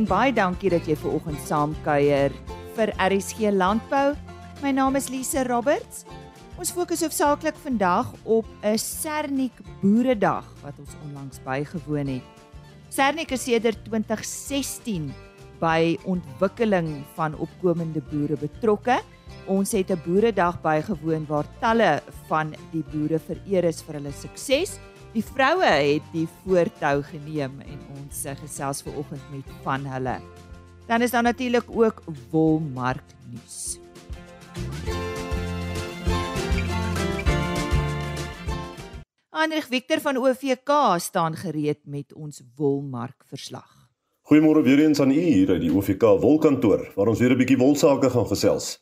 en baie dankie dat jy ver oggend saamkuier vir RSG Landbou. My naam is Lise Roberts. Ons fokus hoofsaaklik vandag op 'n Sernik Boeredag wat ons onlangs bygewoon het. Sernik is sedert 2016 by ontwikkeling van opkomende boere betrokke. Ons het 'n boeredag bygewoon waar talle van die boere vereer is vir hulle sukses. Die vroue het die voortou geneem en ons gesels ver oggend met van hulle. Dan is daar natuurlik ook wolmark nuus. Hendrik Victor van OVK staan gereed met ons wolmark verslag. Goeiemôre weer eens aan u hier uit die OVK wolkantoor waar ons weer 'n bietjie wolsake gaan gesels.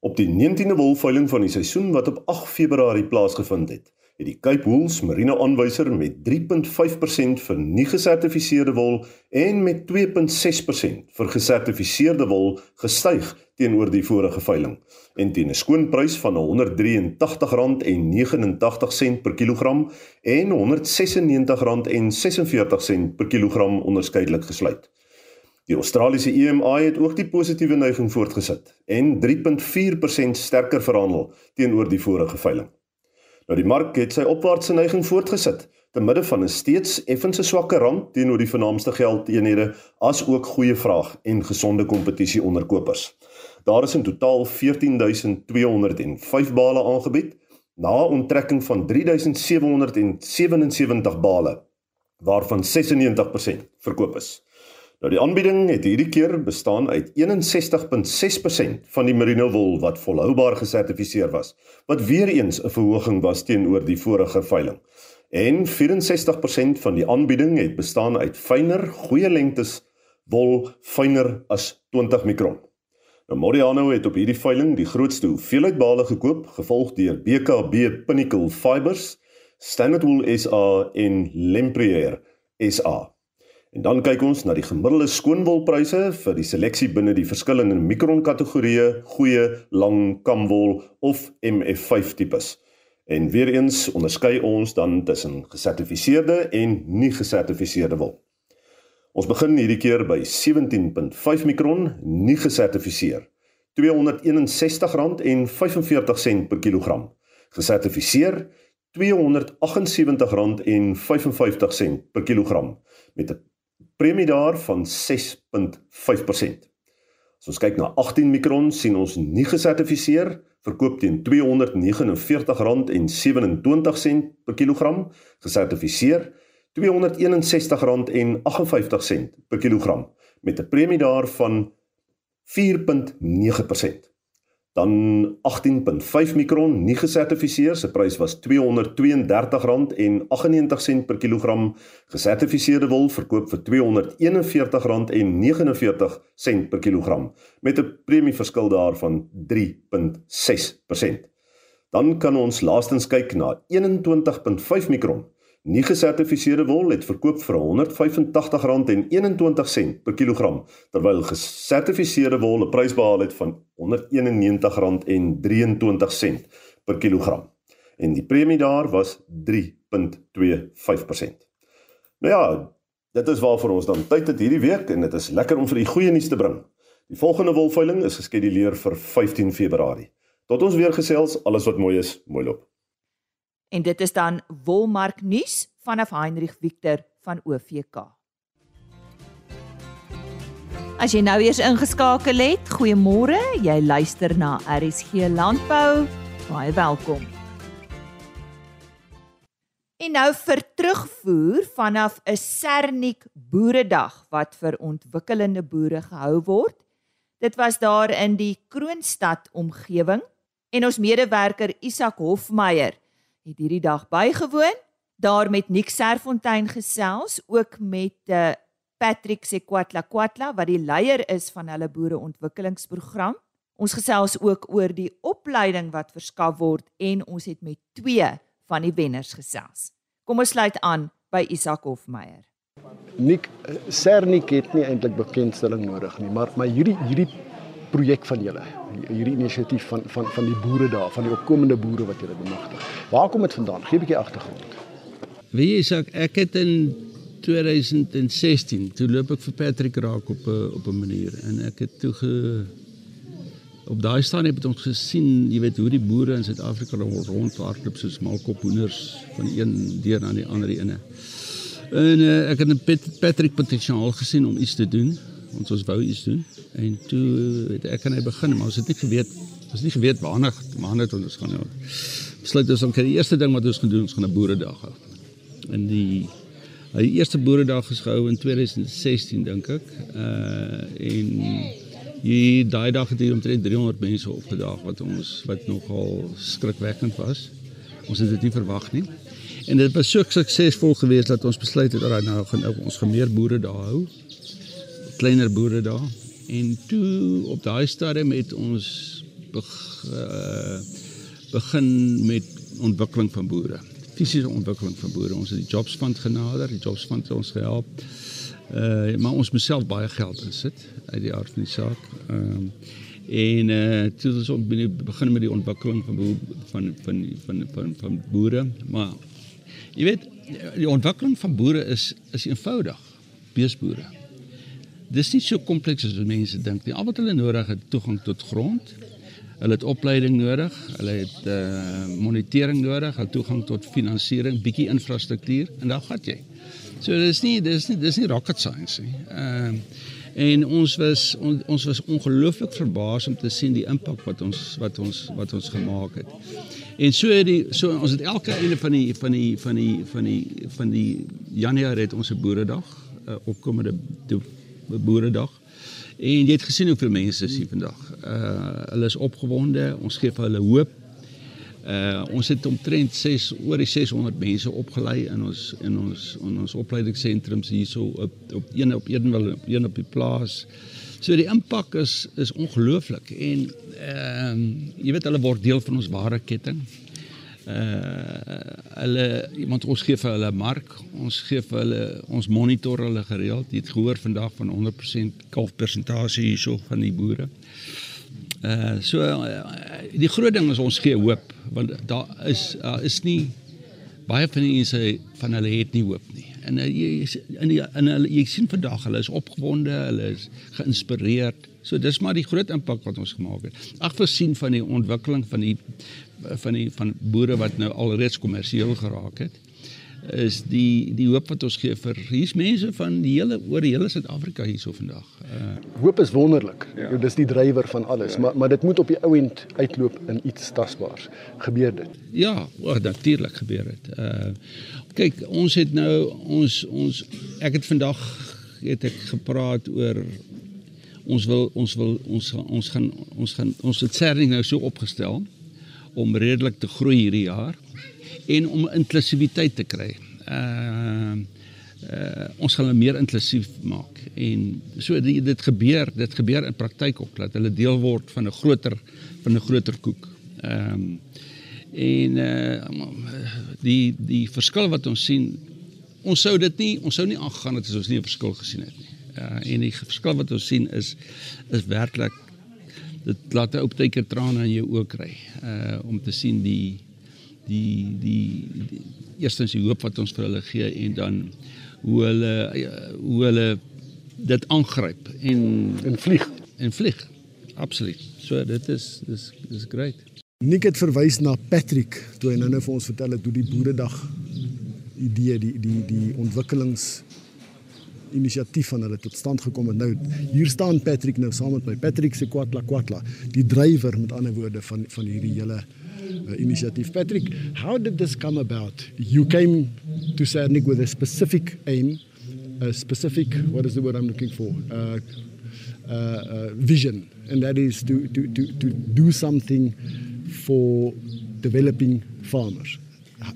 Op die 19de wolveiling van die seisoen wat op 8 Februarie plaasgevind het, het die Cape Wools Merino aanwyser met 3.5% vir nie gesertifiseerde wol en met 2.6% vir gesertifiseerde wol gestyg teenoor die vorige veiling en teen 'n skoonprys van R183.89 per kilogram en R196.46 per kilogram onderskeidelik gesluit. Die Australiese EMI het ook die positiewe neiging voortgesit en 3.4% sterker verhandel teenoor die vorige veiling. Nou die mark het sy opwaartse neiging voortgesit te midde van 'n steeds effense swakker rand teenoor die vernaamste geldeenhede as ook goeie vraag en gesonde kompetisie onder kopers. Daar is in totaal 14205 bale aangebied na onttrekking van 3777 bale waarvan 96% verkoop is. Nou die aanbieding het hierdie keer bestaan uit 61.6% van die merino wol wat volhoubaar gesertifiseer was, wat weer eens 'n verhoging was teenoor die vorige veiling. En 64% van die aanbieding het bestaan uit fyner, goeie lengtes wol, fyner as 20 mikron. Nou Moriano het op hierdie veiling die grootste hoeveelheid bale gekoop, gevolg deur BKB Pinnacle Fibers, Standard Wool SA en Lempriere SA. En dan kyk ons na die gemiddelde skoonwolpryse vir die seleksie binne die verskillende mikron kategorieë, goeie, lang kamwol of MF5 tipes. En weer eens onderskei ons dan tussen gesertifiseerde en nie gesertifiseerde wol. Ons begin hierdie keer by 17.5 mikron nie gesertifiseer. R261.45 per kilogram. Gesertifiseer R278.55 per kilogram met 'n premie daar van 6.5%. As ons kyk na 18 mikron sien ons nie gesertifiseer verkoop teen R249.27 per kilogram, gesertifiseer R261.58 per kilogram met 'n premie daar van 4.9%. Dan 18.5 mikron nie gesertifiseer, se prys was R232.98 per kilogram. Gesertifiseerde wol verkoop vir R241.49 per kilogram met 'n premieverskil daarvan 3.6%. Dan kan ons laastens kyk na 21.5 mikron Nie gesertifiseerde wol het verkoop vir R185.21 per kilogram, terwyl gesertifiseerde wol 'n prys behaal het van R191.23 per kilogram. En die premie daar was 3.25%. Nou ja, dit is waarvoor ons dan tyd het hierdie week en dit is lekker om vir u goeie nuus te bring. Die volgende wolveiling is geskeduleer vir 15 Februarie. Tot ons weer gesels, alles wat mooi is, mooi loop. En dit is dan Wolmark nuus vanaf Heinrich Victor van OVK. As jy nou eers ingeskakel het, goeiemôre. Jy luister na RSG Landbou. Baie welkom. En nou vir terugvoer vanaf 'n Sernik Boeredag wat vir ontwikkelende boere gehou word. Dit was daar in die Kroonstad omgewing en ons medewerker Isak Hofmeyer het hierdie dag bygewoon, daar met Nick Serfontein gesels, ook met uh, Patrick Sekwatla Kwatla wat die leier is van hulle boereontwikkelingsprogram. Ons gesels ook oor die opleiding wat verskaf word en ons het met twee van die wenners gesels. Kom ons sluit aan by Isak Hofmeyer. Nick Sernik het nie eintlik bekendstelling nodig nie, maar maar hierdie hierdie projek van julle, hierdie inisiatief van van van die boere daar, van die opkomende boere wat julle bemagtig. Waar kom dit vandaan? Gee 'n bietjie agtergrond. Wie ek ek het in 2016 toe loop ek vir Patrick raak op 'n op 'n manier en ek het toe ge op daai staan het ons gesien, jy weet hoe die boere in Suid-Afrika rondhardloop soos malkop hoenders van een deur na die ander ene. En uh, ek het 'n Patrick potensiaal gesien om iets te doen. Ons ons wou iets doen en toe het ek en hy begin, maar ons het nie geweet, ons nie geweet waarna maande toe ons gaan nou. Besluit ons om die eerste ding wat ons gaan doen, ons gaan 'n boeredag hou. En die die eerste boeredag gehou in 2016 dink ek. Uh en hier daai dag het hier omtrent 300 mense opgedaag wat ons wat nogal skrikwekkend was. Ons het dit nie verwag nie. En dit was so suksesvol geweest dat ons besluit het dat nou gaan ons gaan meer boere daar hou. Kleiner boere daar. En toe op daai stadium het ons beg, uh, begin met ontwikkeling van boere. Fisiese ontwikkeling van boere. Ons het die Jobs Fund genader, die Jobs Fund het ons gehelp. Uh maar ons moet self baie geld insit uit die aard van die saak. Uh, en uh toe ons begin met die ontwikkeling van van van van van van boere, maar Jy weet, die ontwikkeling van boere is is eenvoudig. Beesboere. Dis nie so kompleks as mense dink nie. Al wat hulle nodig het, toegang tot grond. Hulle het opleiding nodig, hulle het uh monitering nodig, hulle toegang tot finansiering, bietjie infrastruktuur en dan gaan jy. So dis nie dis nie dis nie rocket science nie. Ehm uh, en ons was on, ons was ongelooflik verbaas om te sien die impak wat ons wat ons wat ons gemaak het. En so het die so ons het elke einde van die van die van die van die van die Januarie het ons 'n boeredag, uh, opkomende boeredag. En jy het gesien hoeveel mense is hier vandag. Uh hulle is opgewonde, ons gee vir hulle hoop. Uh ons het omtrent 6 oor die 600 mense opgelei in ons in ons in ons opleidingssentrums hierso op op een op een wel een op die plaas. So die impak is is ongelooflik en ehm uh, jy weet hulle word deel van ons ware ketting. Uh hulle iemand ons gee vir hulle mark, ons gee vir hulle ons monitor hulle gereeld. Jy het gehoor vandag van 100% kalfpersentasie hierso van die boere. Uh so uh, die groot ding is ons gee hoop want daar is daar is nie baie van die mense van hulle het nie hoop nie. En uh, jy in die in hulle jy sien vandag hulle is opgewonde, hulle is geïnspireerd. So dis maar die groot impak wat ons gemaak het. Ag voorsien van die ontwikkeling van die van die van boere wat nou alreeds kommersieel geraak het is die die hoop wat ons gee vir hier's mense van die hele oor die hele Suid-Afrika hierso vandag. Uh hoop is wonderlik. Ja. Dis die drywer van alles, ja. maar maar dit moet op die ou end uitloop in iets tasbaars. Gebeur dit? Ja, oh, natuurlik gebeur dit. Uh kyk, ons het nou ons ons ek het vandag het ek gepraat oor ons wil ons wil ons ons gaan ons gaan ons het Serning nou so opgestel om redelik te groei hierdie jaar en om inklusiwiteit te kry. Uh uh ons gaan hulle meer inklusief maak en so die, dit gebeur dit gebeur in praktyk ook dat hulle deel word van 'n groter van 'n groter koek. Ehm um, en uh die die verskil wat ons sien ons sou dit nie ons sou nie aangegaan het as ons nie 'n verskil gesien het nie. Uh en die verskil wat ons sien is is werklik dit laat 'n opteker trane in jou oë kry uh om te sien die die die, die eerstens die hoop wat ons vir hulle gee en dan hoe hulle hoe hulle dit aangryp en en vlieg. En vlieg absoluut. So dit is dis dis great. Nik het verwys na Patrick toe hy nou net vir ons vertel het hoe die boeredag idee die die die ontwikkelings inisiatief van hulle tot stand gekom het nou hier staan Patrick nou saam met my Patrick se kwatla kwatla die drywer met ander woorde van van hierdie hele uh, initiatief. Patrick, how did this come about? You came to Cernic with a specific aim, a specific, what is the word I'm looking for? Uh, uh, uh, vision, and that is to, to, to, to do something for developing farmers.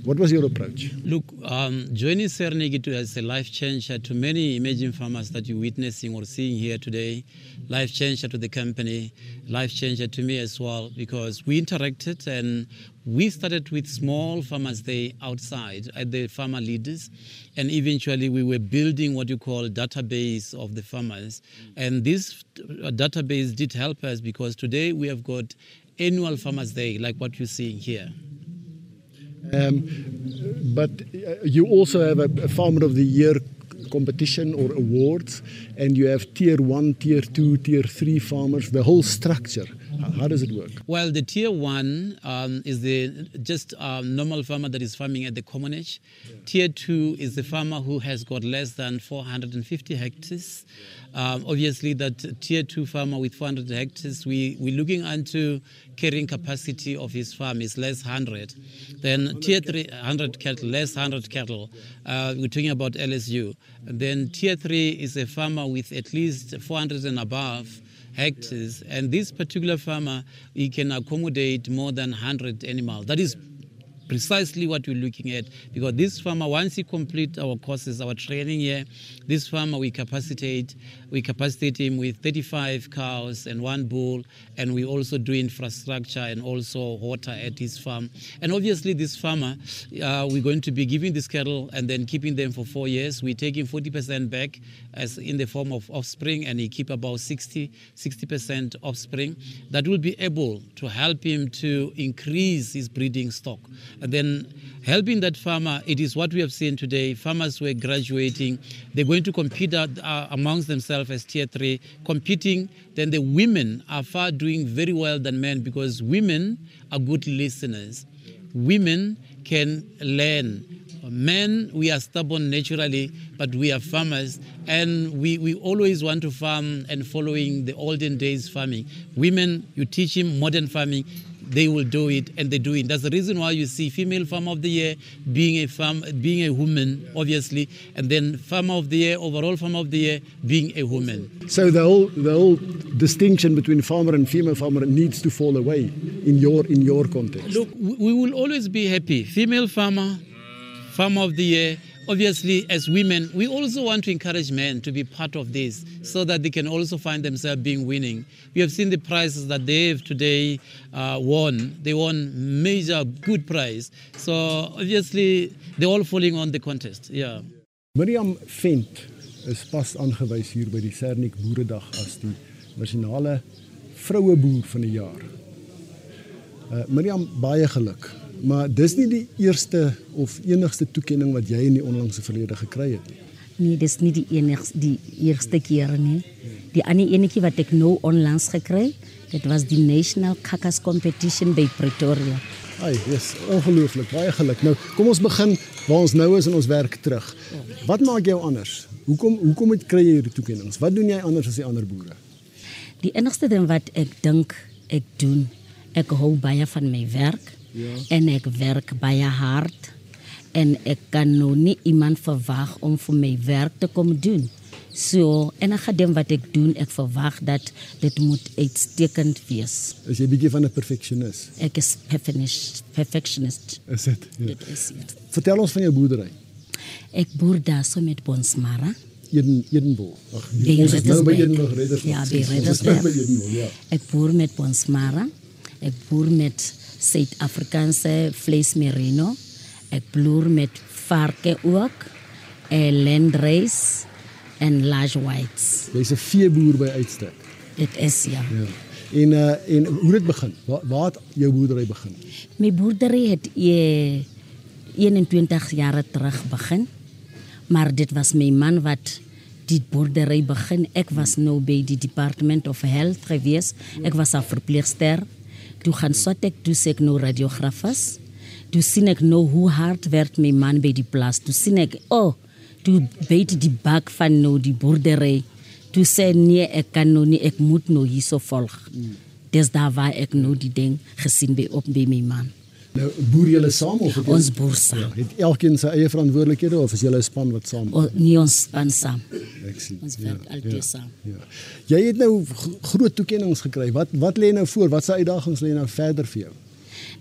What was your approach? Look, um, joining Cernigito as a life changer to many emerging farmers that you're witnessing or seeing here today, life changer to the company, life changer to me as well, because we interacted and we started with small farmers there outside at the farmer leaders, and eventually we were building what you call database of the farmers. And this database did help us because today we have got annual farmers day like what you're seeing here. Um, but uh, you also have a, a Farmer of the Year competition or awards and you have tier 1, tier 2, tier 3 farmers, the whole structure. How does it work? Well, the tier one um, is the just um, normal farmer that is farming at the commonage. Yeah. Tier two is the farmer who has got less than 450 hectares. Um, obviously, that tier two farmer with 400 hectares, we, we're looking into carrying capacity of his farm is less 100. Then tier three, 100 cattle, less 100 cattle. Uh, we're talking about LSU. And then tier three is a farmer with at least 400 and above hectares. And this particular farmer, he can accommodate more than 100 animals. That is precisely what we're looking at because this farmer once he complete our courses our training here this farmer we capacitate we capacitate him with 35 cows and one bull and we also do infrastructure and also water at his farm. And obviously this farmer uh, we're going to be giving this cattle and then keeping them for four years. We're taking 40% back as in the form of offspring and he keep about 60 60% offspring. That will be able to help him to increase his breeding stock and then helping that farmer, it is what we have seen today. Farmers were graduating. They're going to compete uh, amongst themselves as tier three, competing. Then the women are far doing very well than men because women are good listeners. Women can learn. Men, we are stubborn naturally, but we are farmers and we, we always want to farm and following the olden days farming. Women, you teach them modern farming, they will do it and they do it. That's the reason why you see female farmer of the year being a farm, being a woman, obviously, and then farmer of the year, overall farmer of the year being a woman. So the whole the whole distinction between farmer and female farmer needs to fall away in your in your context. Look, we will always be happy. Female farmer, farmer of the year obviously, as women, we also want to encourage men to be part of this so that they can also find themselves being winning. We have seen the prizes that they have today uh, won. They won major good prize. So obviously, they're all falling on the contest. Yeah. Miriam Vent is pas aangewys hier by die Sernik Boeredag as die nasionale vroue boer van die jaar. Uh, Miriam baie geluk. Maar dis nie die eerste of enigste toekenning wat jy in die onlangse verlede gekry het nie. Nee, dis nie die enigste die eerste keer nie. Die ander enetjie wat ek nou onlangs gekry, dit was die National Kakas Competition by Pretoria. Ai, dis ongelooflik. Baie geluk. Nou, kom ons begin waar ons nou is in ons werk terug. Wat maak jou anders? Hoekom hoekom het kry jy hierdie toekennings? Wat doen jy anders as die ander boere? Die enigste ding wat ek dink ek doen, ek hou baie van my werk. Ja. En ek werk baie hard en ek kan nou nie iemand verwag om vir my werk te kom doen. So, en ek gaan wat ek doen, ek verwag dat dit moet uitstekend wees. Is jy bietjie van 'n perfeksionis? Ek is perfectionist. Perfectionist. Is dit? Ja. Dit is dit. Vertel ons van jou boerdery. Ek boer daar so met Bonsmara. Eden Edenbol. Ag, ons is nou by Edenbol Redders. Ja, by Redders. Ja. Ek boer met Bonsmara. Ek boer met Suid-Afrikaanse vleis merino. Ek bloer met varke ook. 'n Landrace en large whites. Jy's 'n veeboer by uitstek. Dit is ja. ja. En uh en hoe dit begin? Waar waar het jou boerdery begin? My boerdery het e 21 jaar terug begin. Maar dit was my man wat die boerdery begin. Ek was nou by die Department of Health gewees. Ek was 'n verpleegster toe gaan swat ek toe sê ek nou radiografas toe sien ek nou hoe hard werk my man by die plaas. Toe sien ek oh toe weet die bak van nou die boerdery. Toe sê nee ek kan nou nie ek moet nou hierso volg. Mm. dis daar waar ek nou die ding gesien by op by my man Nou boer julle saam of het ons boer saam? Ja, het elkeen sy eie verantwoordelikhede of is julle 'n span wat saam? O, nie ons span saam. Ek sien. Ons werk ja, altyd ja, saam. Ja. Jy het nou groot toekenninge gekry. Wat wat lê nou voor? Wat se uitdagings lê nou verder vir jou?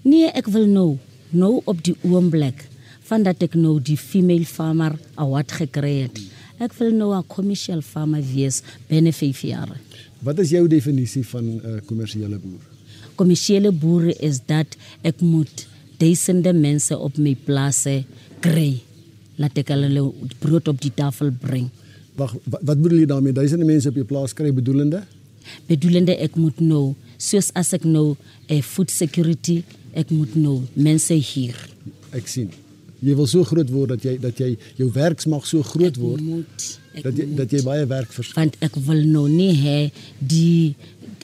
Nee, ek wil nou nou op die oomblik van dat ek nou die female farmer award gekry het. Ek wil nou 'n commercial farmer wees binne 5 jaar. Wat is jou definisie van 'n uh, kommersiële boer? Kommersiële boere is dat ek moet duisende mense op my plase kry. Laat ek hulle brood op die tafel bring. Wag, wat bedoel jy daarmee? Duisende mense op jou plaas kry bedoelende? Bedoelende ek moet nou, soos as ek nou 'n eh, food security, ek moet nou mense hier. Ek sien. jy wil so groot word dat jy dat jy jou werksmag so groot word moet ek dat jy moet. dat jy baie werk verskaf. want ek wil nou nie hê die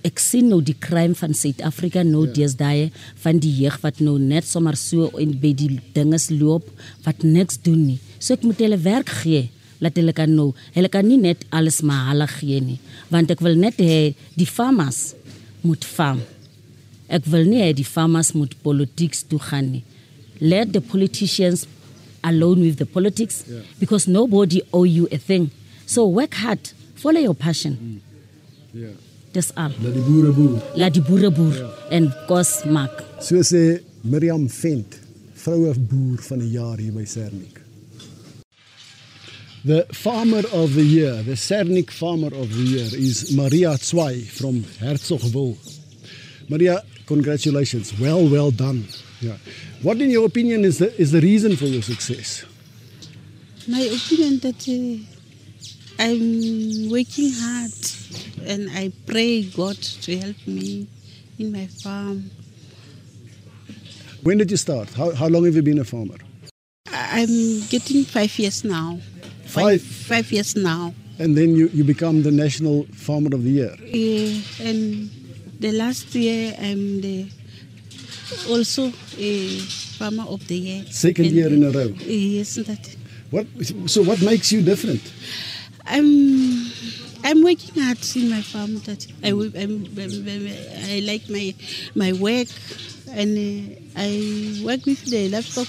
ek sien nou die crime van Suid-Afrika nou ja. deesdae van die jeug wat nou net sommer so in by die dinges loop wat niks doen nie. So ek moet hulle werk gee. Laat hulle kan nou, hulle kan nie net alles maar hulle gee nie, want ek wil net hê die farmers moet farm. Ek wil nie hê die farmers moet politics toe gaan nie. Let the politicians alone with the politics yeah. because nobody owe you a thing. So work hard, follow your passion. Ja. Dis al. Dat die boere boer. Laat die boere boer en kos maak. So sê Miriam Vent, vroue boer van die jaar hier by Sernik. The farmer of the year, the Sernik farmer of the year is Maria Zwei from Herzogwil. Maria, congratulations. Well, well done. Yeah. What in your opinion is the is the reason for your success? My opinion that uh, I'm working hard and I pray God to help me in my farm. When did you start? How, how long have you been a farmer? I'm getting five years now. Five. Five years now. And then you, you become the National Farmer of the Year. Uh, and the last year I'm the also a farmer of the year. Second And- year in a row. Yes, that. What, so what makes you different? I'm I'm working hard in my farm. That I I'm, I like my my work, and uh, I work with the livestock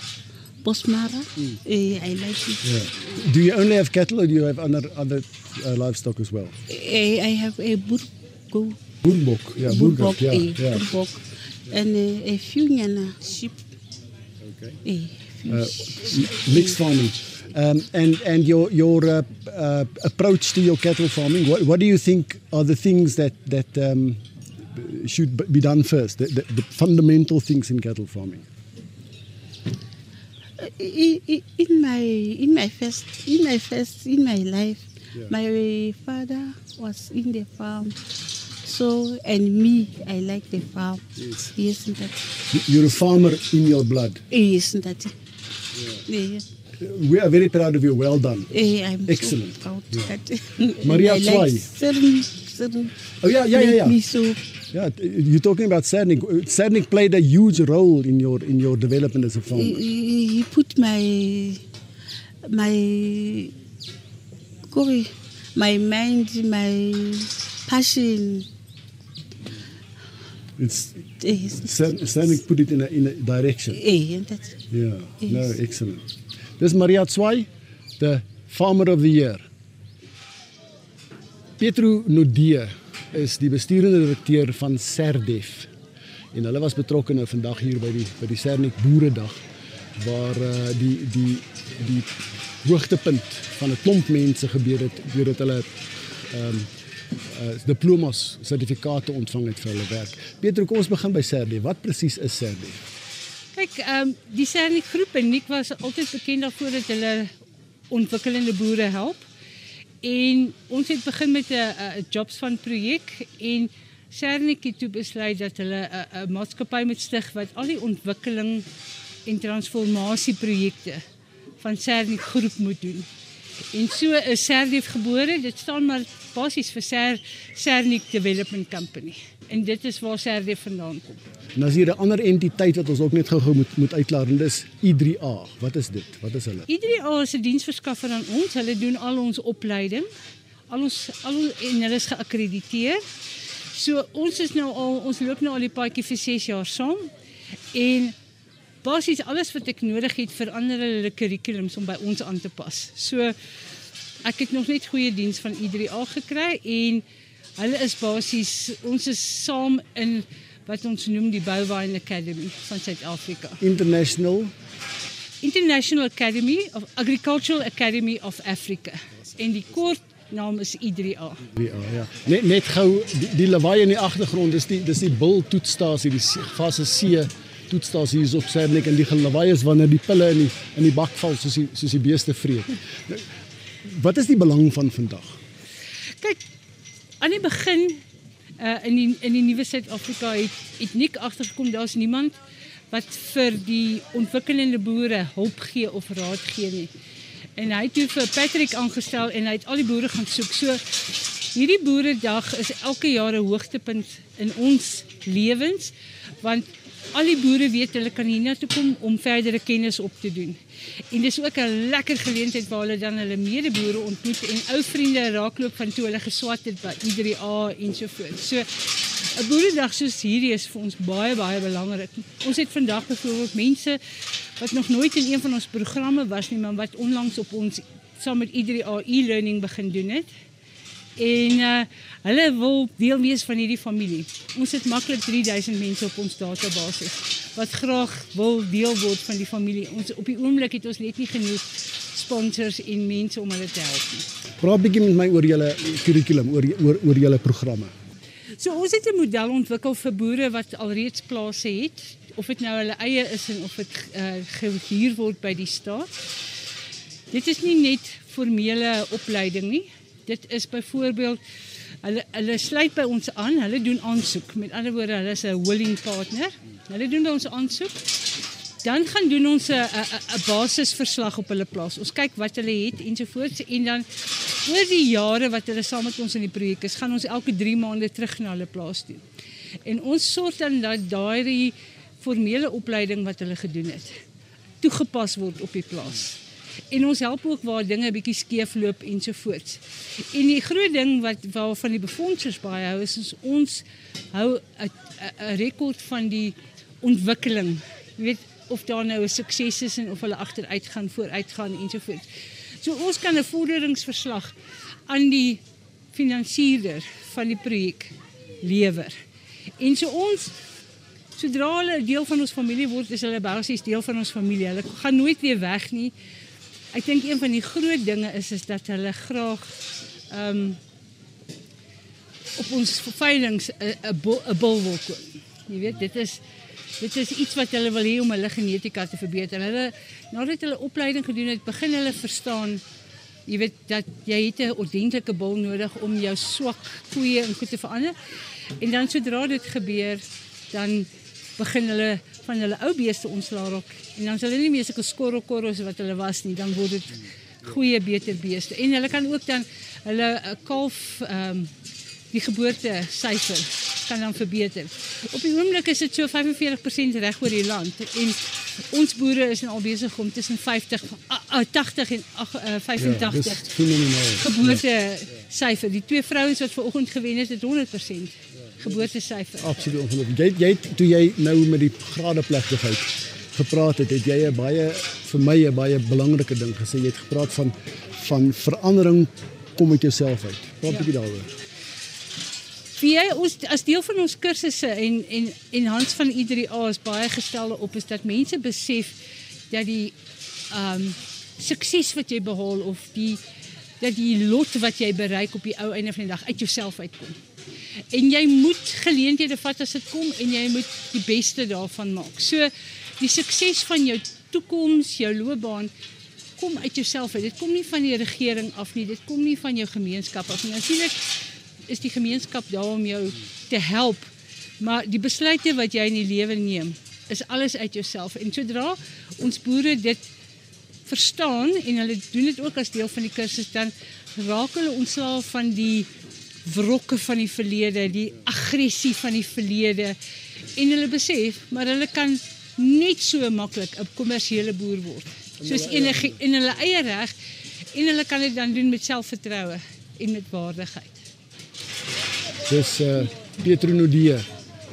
Bosmara. Uh, I like it. Do you only have cattle or do you have other, other uh, livestock as well? I, I have a burgo, Boerbok. Yeah, burbok. Yeah, a yeah. burbok, and uh, a few nyana sheep. Okay. A Uh, Mixed farming. Um, and and your your uh, uh, approach to your cattle farming. What, what do you think are the things that that um, should be done first? The, the, the fundamental things in cattle farming. I- I- in my in my first in my first in my life my father was in the farm so and me i like the farm Yes. isn't that You- You're a farmer in your blood. isn't that yeah. We are very proud of you. Well done. Eh, I'm Excellent. so Yeah. Maria I Zwei. like certain, certain Oh yeah, yeah, yeah, yeah. me so Yeah, you're talking about Sernik. Sernik played a huge role in your in your development as a farmer. he, he put my my my mind my passion It's is Sernik put it in a in a direction. eh, that Yeah, no, excellent. Dis Maria Zwei, the farmer of the year. Petro Nodee is die besturende direkteur van Serdef. En hulle was betrokke nou vandag hier by die by die Sernik Boeredag waar uh, die die die hoogtepunt van 'n klomp mense gebeur het deurdat hulle ehm um, uh, diplomas, sertifikate ontvang het vir hulle werk. Petro, kom ons begin by Serdef. Wat presies is Serdef? Kyk, ehm um, die Sernik groep en Nick was altyd bekend daarvoor dat hulle ontwikkelende boere help. En ons het begin met 'n 'n jobs van projek en Sernik het toe besluit dat hulle 'n 'n maatskappy moet stig wat al die ontwikkeling en transformasie projekte van Sernik groep moet doen. En so is Serdef gebore. Dit staan maar basies vir Ser Sernik Development Company. En dit is waar Serdef vandaan kom. En as hier 'n ander entiteit wat ons ook net gou-gou moet moet uitklaar en dis I3A. Wat is dit? Wat is hulle? Iedere is 'n diensverskaffer aan ons. Hulle doen al ons opleiding. Al ons al ons, en hulle is geakkrediteer. So ons is nou al ons loop nou al die paadjie vir 6 jaar saam. En basies alles wat ek nodig het verander hulle kurrikulums om by ons aan te pas. So ek het nog net goeie diens van I3A gekry en hulle is basies ons is saam in wat ons noem die Bouwine Academy van Suid-Afrika. International International Academy of Agricultural Academy of Africa. En die kort naam is I3A. I3A, ja. Net net gou die, die lawaai in die agtergrond is die dis die bil toetstasie, die fase C toetstasie hier is op Sernik en die lawaai is wanneer die pille in die in die bak val soos die soos die beeste vreet. Wat is die belang van vandag? Kyk, aan die begin uh in die in die nuwe Suid-Afrika het het Nick agtergekom daar's niemand wat vir die ontwikkelende boere hulp gee of raad gee nie. En hy het toe vir Patrick aangestel en hy het al die boere gaan soek. So hierdie boeredag is elke jaar 'n hoogtepunt in ons lewens want al die boere weet hulle kan hiernatoe kom om verdere kennis op te doen. En dis ook 'n lekker geleentheid waar hulle dan hulle medeboere ontmoet en ou vriende raakloop van toe hulle geswat het by I3A en so voort. So 'n boeredag soos hierdie is vir ons baie baie belangrik. Ons het vandag byvoorbeeld mense wat nog nooit in een van ons programme was nie, maar wat onlangs op ons saam met I3A e-learning begin doen het. En uh, hulle wil deel wees van hierdie familie. Ons het maklik 3000 mense op ons database wat graag wil deel word van die familie. Ons op die oomblik het ons net nie genoeg sponsors en mense om hulle te help nie. Praat bietjie met my oor julle kurrikulum, oor oor oor julle programme. So ons het 'n model ontwikkel vir boere wat alreeds plase het, of dit nou hulle eie is en of dit uh, gehuur word by die staat. Dit is nie net formele opleiding nie. Dit is byvoorbeeld hulle hulle sluit by ons aan, hulle doen aansoek. Met ander woorde, hulle is 'n willing partner. Hulle doen ons aansoek. Dan gaan doen ons 'n 'n basisverslag op hulle plaas. Ons kyk wat hulle het ensovoorts en dan oor die jare wat hulle saam met ons in die projek is, gaan ons elke 3 maande terug na hulle plaas toe. En ons sorg dan dat daai formele opleiding wat hulle gedoen het toegepas word op die plaas en ons help ook waar dinge 'n bietjie skeefloop ensovoorts. En die groot ding wat waarvan die befondsers baie hou is ons hou 'n rekord van die ontwikkeling. Jy weet of daar nou 'n sukses is en of hulle agteruit gaan, vooruit gaan ensovoorts. So ons kan 'n vorderingsverslag aan die finansierder van die projek lewer. En so ons sodra hulle deel van ons familie word, is hulle basies deel van ons familie. Hulle gaan nooit weer weg nie. Ek dink een van die groot dinge is is dat hulle graag ehm um, op ons veilinge 'n 'n bul wil koop. Jy weet, dit is dit is iets wat hulle wil hê om hulle genetika te verbeter. Hulle nadat hulle opleiding gedoen het, begin hulle verstaan jy weet dat jy het 'n ordentlike bul nodig om jou swak koeie in goed te verander. En dan sodra dit gebeur, dan begin hulle van hulle ou beeste ontslaa raak en dan sal hulle nie meer sulke skorrelkorros wat hulle was nie, dan word dit goeie beter beeste. En hulle kan ook dan hulle 'n kalf ehm um, die geboorte syfer kan dan verbeter. Op die oomblik is dit so 45% reg oor die land en ons boere is nou al besig om tussen 50 uh, 80 en uh, 85 ja, geboorte syfer. Die twee vrouens wat ver oggend gewen het, het 100% geboortesyfer. Absoluut ongelooflik. Jy jy toe jy nou met die gradeplegtigheid gepraat het, het jy 'n baie vir my 'n baie belangrike ding gesê. Jy het gepraat van van verandering kom uit jouself uit. Praat 'n ja. bietjie daaroor. Wie jy ons as deel van ons kursusse en en en Hans van I3A is baie gestelde op is dat mense besef dat die ehm um, sukses wat jy behaal of die dat die lot wat jy bereik op die ou einde van die dag uit jouself uitkom. En jy moet geleenthede vat as dit kom en jy moet die beste daarvan maak. So die sukses van jou toekoms, jou loopbaan kom uit jouself uit. Dit kom nie van die regering af nie, dit kom nie van jou gemeenskap af nie. Natuurlik is die gemeenskap daar om jou te help, maar die besluite wat jy in die lewe neem, is alles uit jouself. En sodra ons boere dit verstaan en hulle doen dit ook as deel van die kursus dan raak hulle ontslaaf van die wrokke van die verlede, die aggressie van die verlede en hulle besef maar hulle kan net so maklik 'n kommersiële boer word. Soos enige in hulle eie reg en hulle kan dit dan doen met selfvertroue en met waardigheid. Dis eh uh, Pietro Nudie,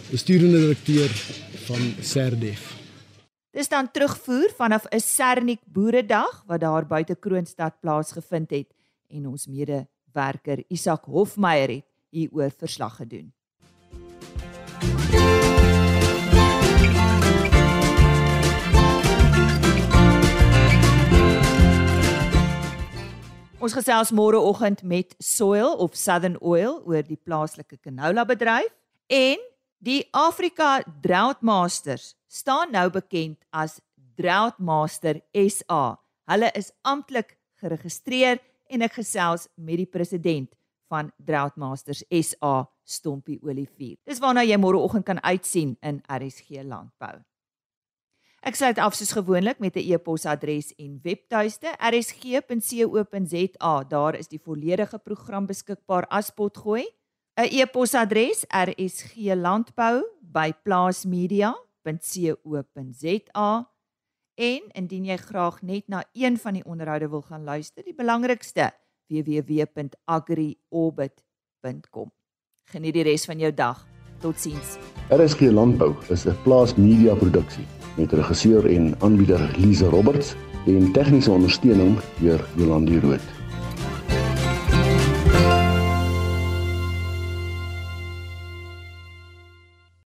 bestuurende direkteur van Serdef. Dis dan terugvoer vanaf 'n Sernik Boeredag wat daar buite Kroonstad plaasgevind het en ons mede werker Isak Hofmeyer het hieroor verslag gedoen. Ons gesels môreoggend met Soil of Southern Oil oor die plaaslike canola bedryf en die Afrika Drought Masters staan nou bekend as Drought Master SA. Hulle is amptelik geregistreer en ek gesels met die president van Drought Masters SA, Stompie Olivier. Dis waarna jy môre oggend kan uitsien in RSG Landbou. Ek sluit af soos gewoonlik met 'n e-posadres en webtuiste rsg.co.za. Daar is die volledige program beskikbaar as potgooi. 'n E-posadres rsglandbou@plaasmedia.co.za. En indien jy graag net na een van die onderhoude wil gaan luister, die belangrikste www.agriorbit.com. Geniet die res van jou dag. Totsiens. RSG Landbou is 'n plaas media produksie met regisseur en aanbieder Lize Roberts en tegniese ondersteuning deur Jolande Rooi.